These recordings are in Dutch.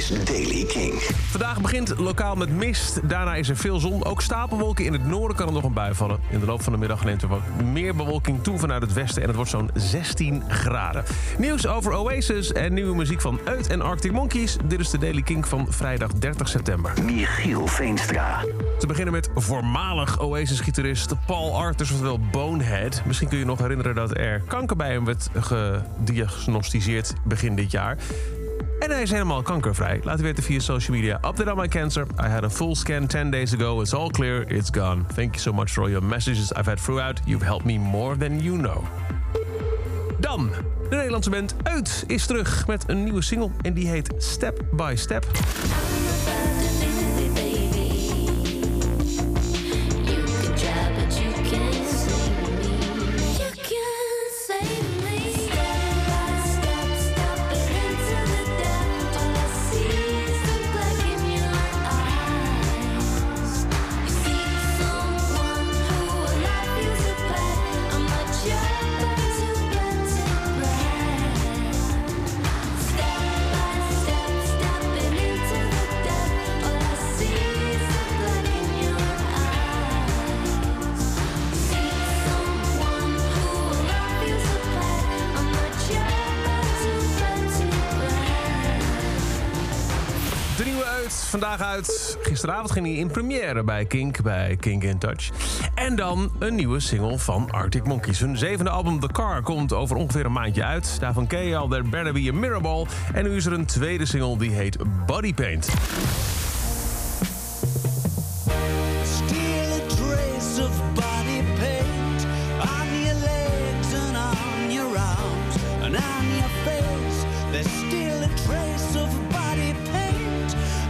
is Daily King. Vandaag begint lokaal met mist. Daarna is er veel zon. Ook stapelwolken in het noorden kan er nog een bui vallen. In de loop van de middag neemt er wat meer bewolking toe vanuit het westen. En het wordt zo'n 16 graden. Nieuws over Oasis en nieuwe muziek van Uit en Arctic Monkeys. Dit is de Daily King van vrijdag 30 september. Michiel Veenstra. Te beginnen met voormalig Oasis-gitarist Paul Arthurs, oftewel Bonehead. Misschien kun je je nog herinneren dat er kanker bij hem werd gediagnosticeerd begin dit jaar. En hij is helemaal kankervrij. Laat weten via social media. Update on my cancer. I had a full scan 10 days ago. It's all clear. It's gone. Thank you so much for all your messages I've had throughout. You've helped me more than you know. Dan, de Nederlandse band Uit is terug met een nieuwe single. En die heet Step by Step. Vandaag uit. Gisteravond ging hij in première bij Kink, bij Kink in Touch. En dan een nieuwe single van Arctic Monkeys. Hun zevende album The Car komt over ongeveer een maandje uit. Daarvan ken je al There Better Be a Mirrorball. En nu is er een tweede single die heet Body Paint. There's still a trace of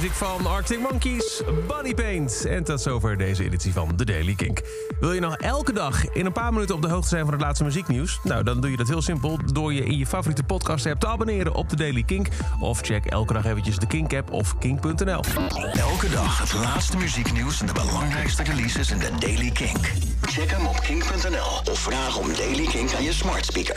muziek van Arctic Monkeys, Body Paint. En tot zover deze editie van The Daily Kink. Wil je nog elke dag in een paar minuten op de hoogte zijn van het laatste muzieknieuws? Nou, dan doe je dat heel simpel door je in je favoriete podcast app te abonneren op The Daily Kink. Of check elke dag eventjes de Kink app of kink.nl. Elke dag het laatste muzieknieuws en de belangrijkste releases in de Daily Kink. Check hem op kink.nl of vraag om Daily Kink aan je smart speaker.